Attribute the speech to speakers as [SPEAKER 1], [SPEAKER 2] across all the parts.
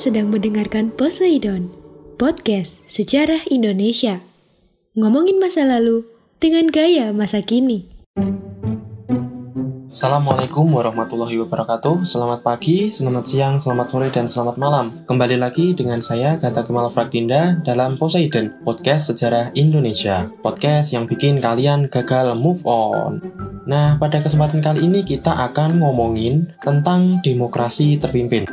[SPEAKER 1] Sedang mendengarkan Poseidon, podcast sejarah Indonesia. Ngomongin masa lalu dengan gaya masa kini.
[SPEAKER 2] Assalamualaikum warahmatullahi wabarakatuh. Selamat pagi, selamat siang, selamat sore, dan selamat malam. Kembali lagi dengan saya Gata Kemal Frakdinda dalam Poseidon Podcast Sejarah Indonesia. Podcast yang bikin kalian gagal move on. Nah, pada kesempatan kali ini kita akan ngomongin tentang demokrasi terpimpin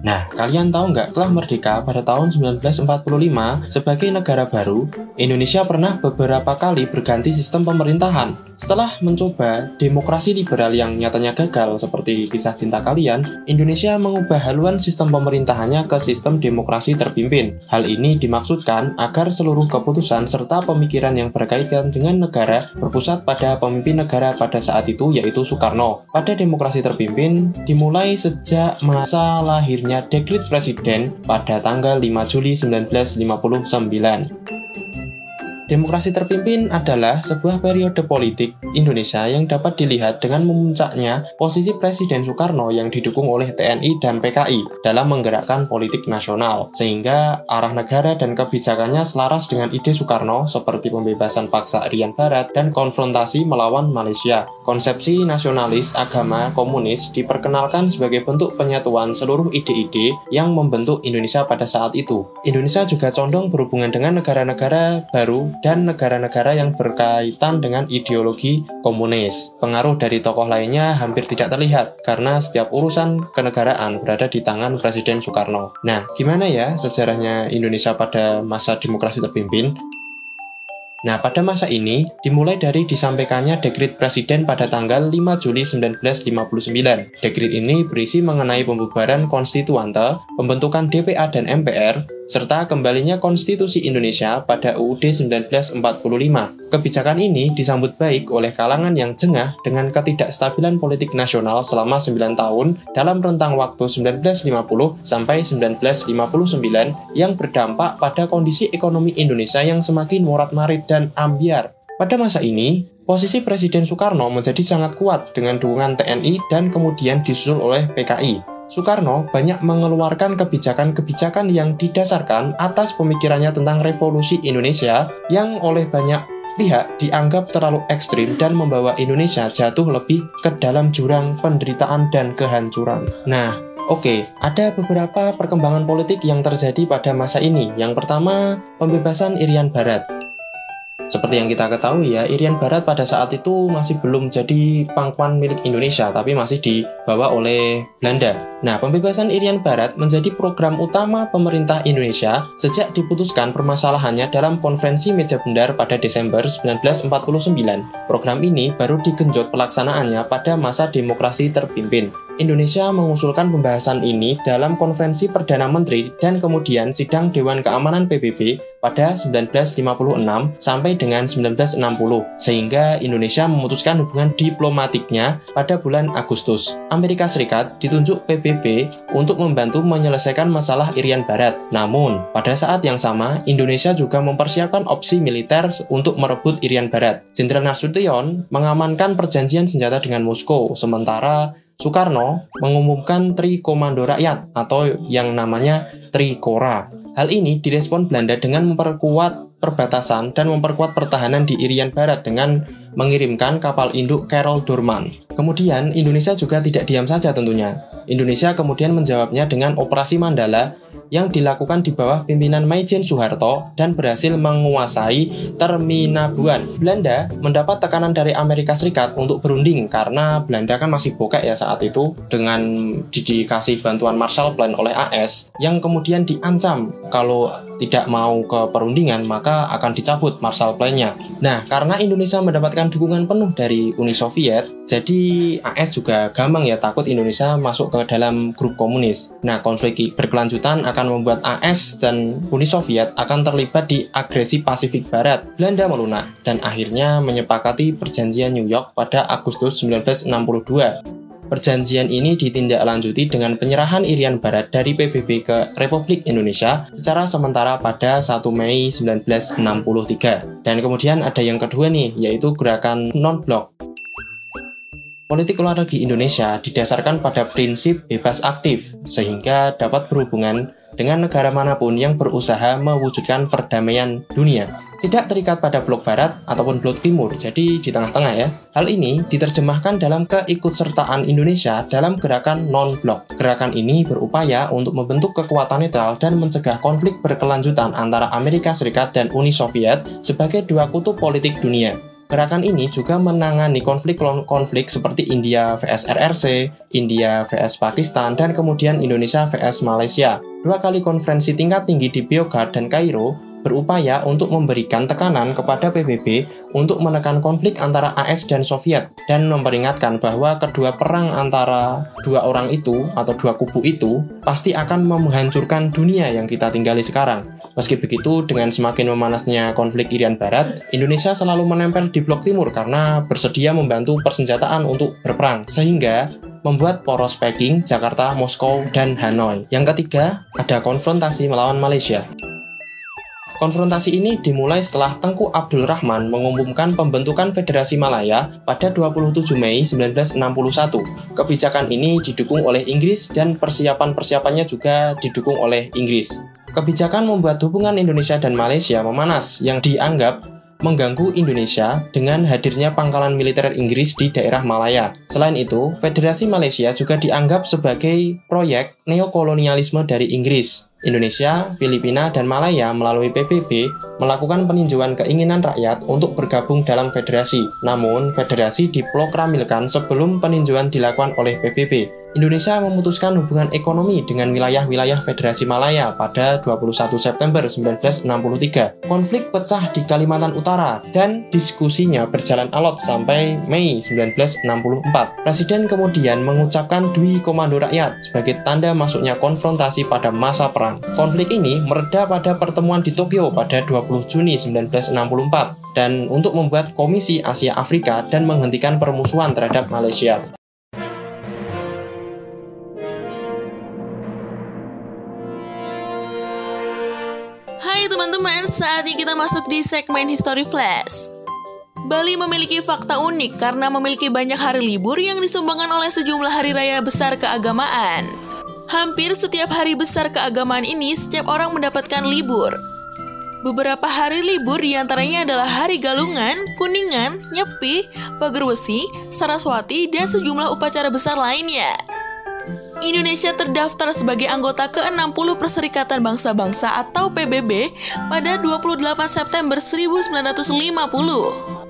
[SPEAKER 2] Nah, kalian tahu nggak setelah merdeka pada tahun 1945 sebagai negara baru, Indonesia pernah beberapa kali berganti sistem pemerintahan. Setelah mencoba demokrasi liberal yang nyatanya gagal seperti kisah cinta kalian, Indonesia mengubah haluan sistem pemerintahannya ke sistem demokrasi terpimpin. Hal ini dimaksudkan agar seluruh keputusan serta pemikiran yang berkaitan dengan negara berpusat pada pemimpin negara pada saat itu yaitu Soekarno. Pada demokrasi terpimpin dimulai sejak masa lahirnya dekrit presiden pada tanggal 5 Juli 1959. Demokrasi terpimpin adalah sebuah periode politik Indonesia yang dapat dilihat dengan memuncaknya posisi Presiden Soekarno yang didukung oleh TNI dan PKI dalam menggerakkan politik nasional, sehingga arah negara dan kebijakannya selaras dengan ide Soekarno seperti pembebasan paksa Rian Barat dan konfrontasi melawan Malaysia. Konsepsi nasionalis agama komunis diperkenalkan sebagai bentuk penyatuan seluruh ide-ide yang membentuk Indonesia pada saat itu. Indonesia juga condong berhubungan dengan negara-negara baru dan negara-negara yang berkaitan dengan ideologi komunis. Pengaruh dari tokoh lainnya hampir tidak terlihat karena setiap urusan kenegaraan berada di tangan Presiden Soekarno. Nah, gimana ya sejarahnya Indonesia pada masa demokrasi terpimpin? Nah, pada masa ini dimulai dari disampaikannya dekrit presiden pada tanggal 5 Juli 1959. Dekrit ini berisi mengenai pembubaran konstituante, pembentukan DPA dan MPR, serta kembalinya konstitusi Indonesia pada UUD 1945. Kebijakan ini disambut baik oleh kalangan yang jengah dengan ketidakstabilan politik nasional selama 9 tahun dalam rentang waktu 1950 sampai 1959 yang berdampak pada kondisi ekonomi Indonesia yang semakin morat-marit dan ambiar. Pada masa ini, posisi Presiden Soekarno menjadi sangat kuat dengan dukungan TNI dan kemudian disusul oleh PKI. Soekarno banyak mengeluarkan kebijakan-kebijakan yang didasarkan atas pemikirannya tentang revolusi Indonesia yang oleh banyak pihak dianggap terlalu ekstrim dan membawa Indonesia jatuh lebih ke dalam jurang penderitaan dan kehancuran. Nah, oke, okay, ada beberapa perkembangan politik yang terjadi pada masa ini. Yang pertama, pembebasan Irian Barat. Seperti yang kita ketahui ya, Irian Barat pada saat itu masih belum jadi pangkuan milik Indonesia, tapi masih dibawa oleh Belanda. Nah, pembebasan Irian Barat menjadi program utama pemerintah Indonesia sejak diputuskan permasalahannya dalam konferensi meja bundar pada Desember 1949. Program ini baru digenjot pelaksanaannya pada masa demokrasi terpimpin. Indonesia mengusulkan pembahasan ini dalam konferensi Perdana Menteri dan kemudian sidang Dewan Keamanan PBB pada 1956 sampai dengan 1960, sehingga Indonesia memutuskan hubungan diplomatiknya pada bulan Agustus. Amerika Serikat ditunjuk PBB untuk membantu menyelesaikan masalah Irian Barat. Namun, pada saat yang sama, Indonesia juga mempersiapkan opsi militer untuk merebut Irian Barat. Jenderal Nasution mengamankan perjanjian senjata dengan Moskow, sementara Soekarno mengumumkan Tri Komando Rakyat atau yang namanya Trikora. Hal ini direspon Belanda dengan memperkuat perbatasan dan memperkuat pertahanan di Irian Barat dengan mengirimkan kapal induk Carol Dorman. Kemudian Indonesia juga tidak diam saja tentunya. Indonesia kemudian menjawabnya dengan Operasi Mandala yang dilakukan di bawah pimpinan Maijen Soeharto dan berhasil menguasai Terminabuan. Belanda mendapat tekanan dari Amerika Serikat untuk berunding karena Belanda kan masih bokek ya saat itu dengan dikasih bantuan Marshall Plan oleh AS yang kemudian diancam kalau tidak mau ke perundingan maka akan dicabut Marshall Plan-nya. Nah, karena Indonesia mendapatkan dukungan penuh dari Uni Soviet, jadi AS juga gampang ya takut Indonesia masuk ke dalam grup komunis. Nah, konflik berkelanjutan akan membuat AS dan Uni Soviet akan terlibat di agresi Pasifik Barat. Belanda melunak dan akhirnya menyepakati perjanjian New York pada Agustus 1962. Perjanjian ini ditindaklanjuti dengan penyerahan Irian Barat dari PBB ke Republik Indonesia secara sementara pada 1 Mei 1963. Dan kemudian ada yang kedua nih, yaitu gerakan non-blok politik luar negeri Indonesia didasarkan pada prinsip bebas aktif, sehingga dapat berhubungan dengan negara mana pun yang berusaha mewujudkan perdamaian dunia. Tidak terikat pada blok barat ataupun blok timur, jadi di tengah-tengah ya. Hal ini diterjemahkan dalam keikutsertaan Indonesia dalam gerakan non-blok. Gerakan ini berupaya untuk membentuk kekuatan netral dan mencegah konflik berkelanjutan antara Amerika Serikat dan Uni Soviet sebagai dua kutub politik dunia. Gerakan ini juga menangani konflik-konflik seperti India vs RRC, India vs Pakistan, dan kemudian Indonesia vs Malaysia. Dua kali konferensi tingkat tinggi di Biogard dan Kairo berupaya untuk memberikan tekanan kepada PBB untuk menekan konflik antara AS dan Soviet dan memperingatkan bahwa kedua perang antara dua orang itu atau dua kubu itu pasti akan menghancurkan dunia yang kita tinggali sekarang. Meski begitu, dengan semakin memanasnya konflik Irian Barat, Indonesia selalu menempel di blok timur karena bersedia membantu persenjataan untuk berperang, sehingga membuat poros Peking, Jakarta, Moskow, dan Hanoi. Yang ketiga, ada konfrontasi melawan Malaysia. Konfrontasi ini dimulai setelah Tengku Abdul Rahman mengumumkan pembentukan Federasi Malaya pada 27 Mei 1961. Kebijakan ini didukung oleh Inggris dan persiapan-persiapannya juga didukung oleh Inggris. Kebijakan membuat hubungan Indonesia dan Malaysia memanas yang dianggap mengganggu Indonesia dengan hadirnya pangkalan militer Inggris di daerah Malaya. Selain itu, Federasi Malaysia juga dianggap sebagai proyek neokolonialisme dari Inggris. Indonesia, Filipina, dan Malaya melalui PBB melakukan peninjauan keinginan rakyat untuk bergabung dalam federasi. Namun, federasi diproklamilkan sebelum peninjauan dilakukan oleh PBB. Indonesia memutuskan hubungan ekonomi dengan wilayah-wilayah Federasi Malaya pada 21 September 1963. Konflik pecah di Kalimantan Utara dan diskusinya berjalan alot sampai Mei 1964. Presiden kemudian mengucapkan Dwi Komando Rakyat sebagai tanda masuknya konfrontasi pada masa perang. Konflik ini mereda pada pertemuan di Tokyo pada 20 Juni 1964 dan untuk membuat Komisi Asia Afrika dan menghentikan permusuhan terhadap Malaysia.
[SPEAKER 3] Teman-teman, saatnya kita masuk di segmen History Flash. Bali memiliki fakta unik karena memiliki banyak hari libur yang disumbangkan oleh sejumlah hari raya besar keagamaan. Hampir setiap hari besar keagamaan ini, setiap orang mendapatkan libur. Beberapa hari libur di antaranya adalah Hari Galungan, Kuningan, Nyepi, Pagerwesi, Saraswati, dan sejumlah upacara besar lainnya. Indonesia terdaftar sebagai anggota ke-60 Perserikatan Bangsa-Bangsa atau PBB pada 28 September 1950.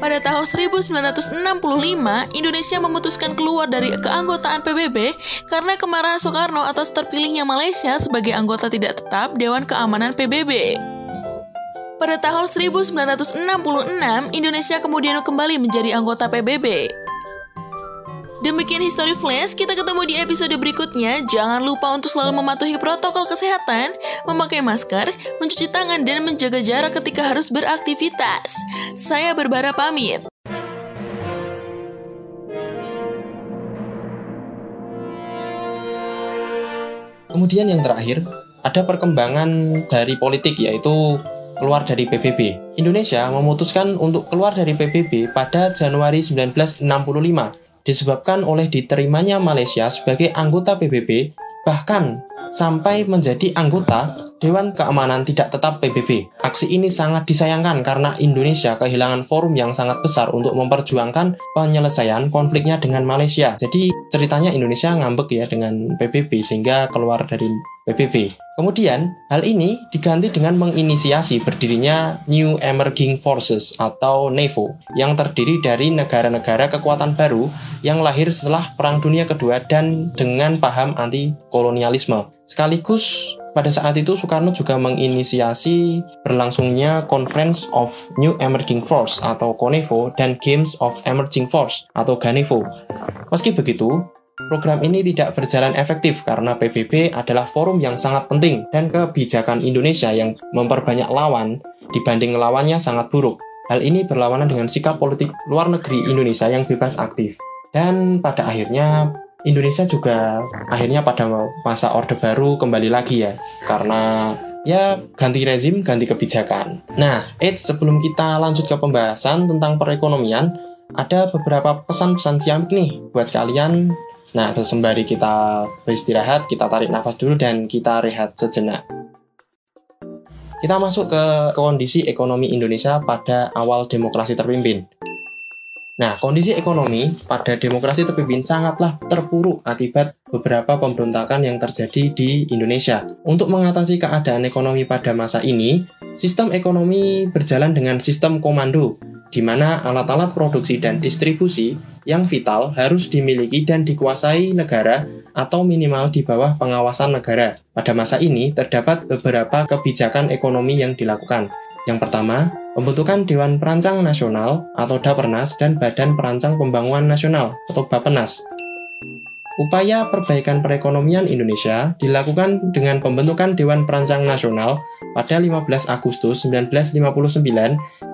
[SPEAKER 3] Pada tahun 1965, Indonesia memutuskan keluar dari keanggotaan PBB karena kemarahan Soekarno atas terpilihnya Malaysia sebagai anggota tidak tetap Dewan Keamanan PBB. Pada tahun 1966, Indonesia kemudian kembali menjadi anggota PBB. Demikian History Flash, kita ketemu di episode berikutnya. Jangan lupa untuk selalu mematuhi protokol kesehatan, memakai masker, mencuci tangan, dan menjaga jarak ketika harus beraktivitas. Saya berbara pamit.
[SPEAKER 2] Kemudian yang terakhir, ada perkembangan dari politik yaitu keluar dari PBB. Indonesia memutuskan untuk keluar dari PBB pada Januari 1965 disebabkan oleh diterimanya Malaysia sebagai anggota PBB, bahkan sampai menjadi anggota Dewan Keamanan Tidak Tetap PBB. Aksi ini sangat disayangkan karena Indonesia kehilangan forum yang sangat besar untuk memperjuangkan penyelesaian konfliknya dengan Malaysia. Jadi ceritanya Indonesia ngambek ya dengan PBB sehingga keluar dari PBB. Kemudian, hal ini diganti dengan menginisiasi berdirinya New Emerging Forces atau NEVO yang terdiri dari negara-negara kekuatan baru yang lahir setelah Perang Dunia Kedua dan dengan paham anti kolonialisme. Sekaligus pada saat itu Soekarno juga menginisiasi berlangsungnya Conference of New Emerging Force atau CONEVO dan Games of Emerging Force atau GANEVO. Meski begitu, Program ini tidak berjalan efektif karena PBB adalah forum yang sangat penting dan kebijakan Indonesia yang memperbanyak lawan dibanding lawannya sangat buruk. Hal ini berlawanan dengan sikap politik luar negeri Indonesia yang bebas aktif. Dan pada akhirnya Indonesia juga akhirnya pada masa Orde Baru kembali lagi ya karena ya ganti rezim, ganti kebijakan. Nah, eits sebelum kita lanjut ke pembahasan tentang perekonomian, ada beberapa pesan-pesan ciamik nih buat kalian. Nah, terus sembari kita beristirahat, kita tarik nafas dulu dan kita rehat sejenak. Kita masuk ke kondisi ekonomi Indonesia pada awal demokrasi terpimpin. Nah, kondisi ekonomi pada demokrasi terpimpin sangatlah terpuruk akibat beberapa pemberontakan yang terjadi di Indonesia. Untuk mengatasi keadaan ekonomi pada masa ini, sistem ekonomi berjalan dengan sistem komando, di mana alat-alat produksi dan distribusi yang vital harus dimiliki dan dikuasai negara atau minimal di bawah pengawasan negara. Pada masa ini, terdapat beberapa kebijakan ekonomi yang dilakukan, yang pertama, pembentukan Dewan Perancang Nasional atau Dapernas dan Badan Perancang Pembangunan Nasional atau Bapenas. Upaya perbaikan perekonomian Indonesia dilakukan dengan pembentukan Dewan Perancang Nasional pada 15 Agustus 1959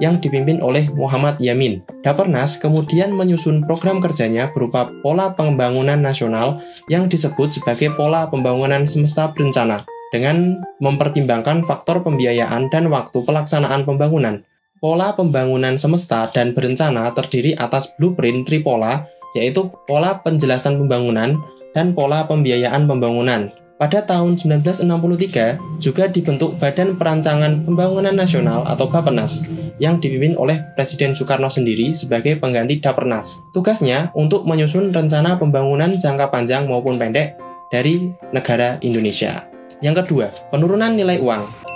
[SPEAKER 2] yang dipimpin oleh Muhammad Yamin. Dapernas kemudian menyusun program kerjanya berupa pola pembangunan nasional yang disebut sebagai pola pembangunan semesta berencana dengan mempertimbangkan faktor pembiayaan dan waktu pelaksanaan pembangunan. Pola pembangunan semesta dan berencana terdiri atas blueprint tripola, yaitu pola penjelasan pembangunan dan pola pembiayaan pembangunan. Pada tahun 1963 juga dibentuk Badan Perancangan Pembangunan Nasional atau Bapenas yang dipimpin oleh Presiden Soekarno sendiri sebagai pengganti Dapernas. Tugasnya untuk menyusun rencana pembangunan jangka panjang maupun pendek dari negara Indonesia. Yang kedua, penurunan nilai uang.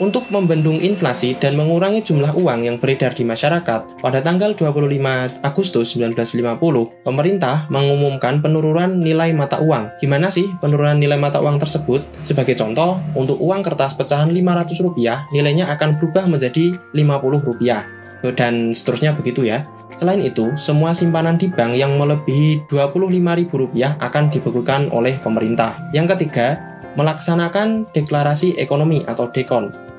[SPEAKER 2] Untuk membendung inflasi dan mengurangi jumlah uang yang beredar di masyarakat, pada tanggal 25 Agustus 1950, pemerintah mengumumkan penurunan nilai mata uang. Gimana sih penurunan nilai mata uang tersebut? Sebagai contoh, untuk uang kertas pecahan 500 rupiah, nilainya akan berubah menjadi 50 rupiah. Dan seterusnya begitu ya. Selain itu, semua simpanan di bank yang melebihi Rp25.000 akan dibekukan oleh pemerintah. Yang ketiga, melaksanakan deklarasi ekonomi atau DEKON.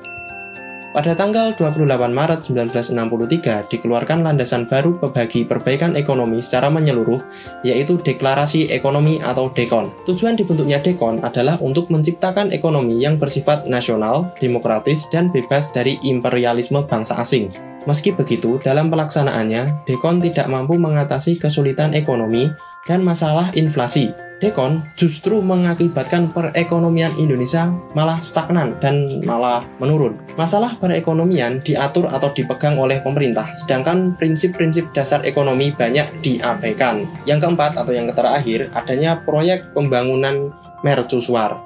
[SPEAKER 2] Pada tanggal 28 Maret 1963 dikeluarkan landasan baru bagi perbaikan ekonomi secara menyeluruh, yaitu Deklarasi Ekonomi atau DEKON. Tujuan dibentuknya DEKON adalah untuk menciptakan ekonomi yang bersifat nasional, demokratis, dan bebas dari imperialisme bangsa asing. Meski begitu, dalam pelaksanaannya, DEKON tidak mampu mengatasi kesulitan ekonomi dan masalah inflasi, Dekon justru mengakibatkan perekonomian Indonesia malah stagnan dan malah menurun. Masalah perekonomian diatur atau dipegang oleh pemerintah, sedangkan prinsip-prinsip dasar ekonomi banyak diabaikan. Yang keempat atau yang terakhir, adanya proyek pembangunan mercusuar.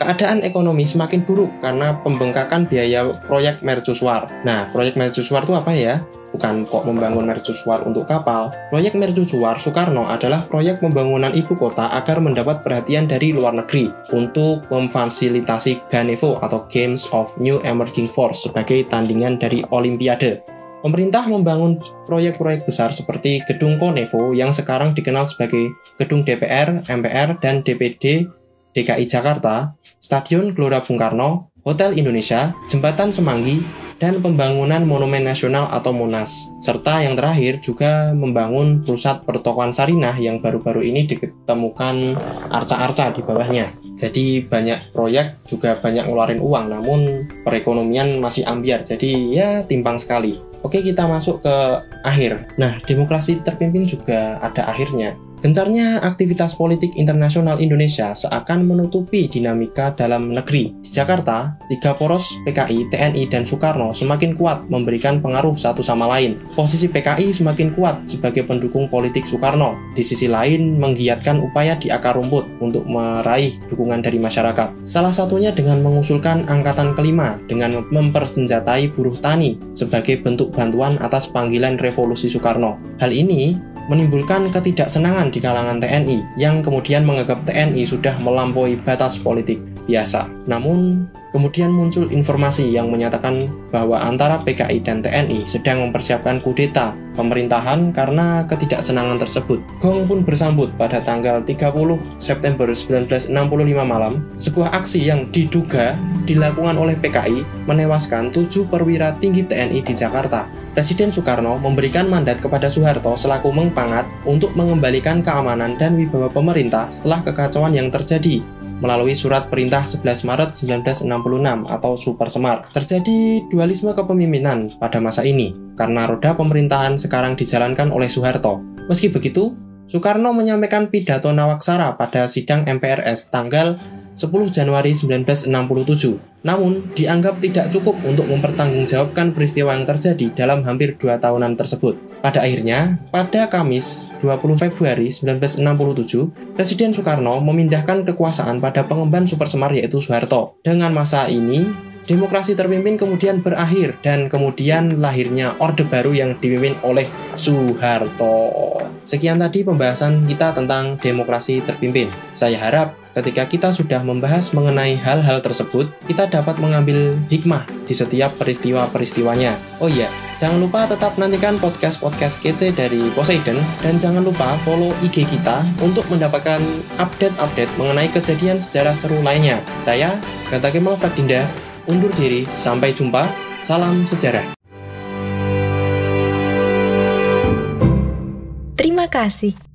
[SPEAKER 2] Keadaan ekonomi semakin buruk karena pembengkakan biaya proyek mercusuar. Nah, proyek mercusuar itu apa ya? Bukan kok membangun mercusuar untuk kapal. Proyek mercusuar Soekarno adalah proyek pembangunan ibu kota agar mendapat perhatian dari luar negeri untuk memfasilitasi Ganevo atau Games of New Emerging Force sebagai tandingan dari Olimpiade. Pemerintah membangun proyek-proyek besar seperti Gedung Konevo yang sekarang dikenal sebagai Gedung DPR, MPR, dan DPD DKI Jakarta, Stadion Gelora Bung Karno, Hotel Indonesia, Jembatan Semanggi, dan pembangunan Monumen Nasional atau Monas. Serta yang terakhir juga membangun pusat pertokoan Sarinah yang baru-baru ini ditemukan arca-arca di bawahnya. Jadi banyak proyek juga banyak ngeluarin uang, namun perekonomian masih ambiar. Jadi ya timpang sekali. Oke, kita masuk ke akhir. Nah, demokrasi terpimpin juga ada akhirnya. Gencarnya aktivitas politik internasional Indonesia seakan menutupi dinamika dalam negeri. Di Jakarta, tiga poros PKI, TNI, dan Soekarno semakin kuat memberikan pengaruh satu sama lain. Posisi PKI semakin kuat sebagai pendukung politik Soekarno. Di sisi lain, menggiatkan upaya di akar rumput untuk meraih dukungan dari masyarakat. Salah satunya dengan mengusulkan angkatan kelima dengan mempersenjatai buruh tani sebagai bentuk bantuan atas panggilan revolusi Soekarno. Hal ini menimbulkan ketidaksenangan di kalangan TNI yang kemudian menganggap TNI sudah melampaui batas politik biasa. Namun, kemudian muncul informasi yang menyatakan bahwa antara PKI dan TNI sedang mempersiapkan kudeta pemerintahan karena ketidaksenangan tersebut. Gong pun bersambut pada tanggal 30 September 1965 malam, sebuah aksi yang diduga dilakukan oleh PKI menewaskan tujuh perwira tinggi TNI di Jakarta Presiden Soekarno memberikan mandat kepada Soeharto selaku mengpangat untuk mengembalikan keamanan dan wibawa pemerintah setelah kekacauan yang terjadi. Melalui surat perintah 11 Maret 1966 atau Super Semar. Terjadi dualisme kepemimpinan pada masa ini karena roda pemerintahan sekarang dijalankan oleh Soeharto. Meski begitu, Soekarno menyampaikan pidato Nawaksara pada sidang MPRS tanggal 10 Januari 1967. Namun, dianggap tidak cukup untuk mempertanggungjawabkan peristiwa yang terjadi dalam hampir dua tahunan tersebut. Pada akhirnya, pada Kamis 20 Februari 1967, Presiden Soekarno memindahkan kekuasaan pada pengemban super semar yaitu Soeharto. Dengan masa ini, Demokrasi terpimpin kemudian berakhir dan kemudian lahirnya Orde Baru yang dipimpin oleh Soeharto. Sekian tadi pembahasan kita tentang demokrasi terpimpin. Saya harap ketika kita sudah membahas mengenai hal-hal tersebut, kita dapat mengambil hikmah di setiap peristiwa-peristiwanya. Oh iya, jangan lupa tetap nantikan podcast-podcast kece dari Poseidon dan jangan lupa follow IG kita untuk mendapatkan update-update mengenai kejadian sejarah seru lainnya. Saya, Gata Kemal Fadinda, undur diri. Sampai jumpa. Salam sejarah.
[SPEAKER 1] Terima kasih.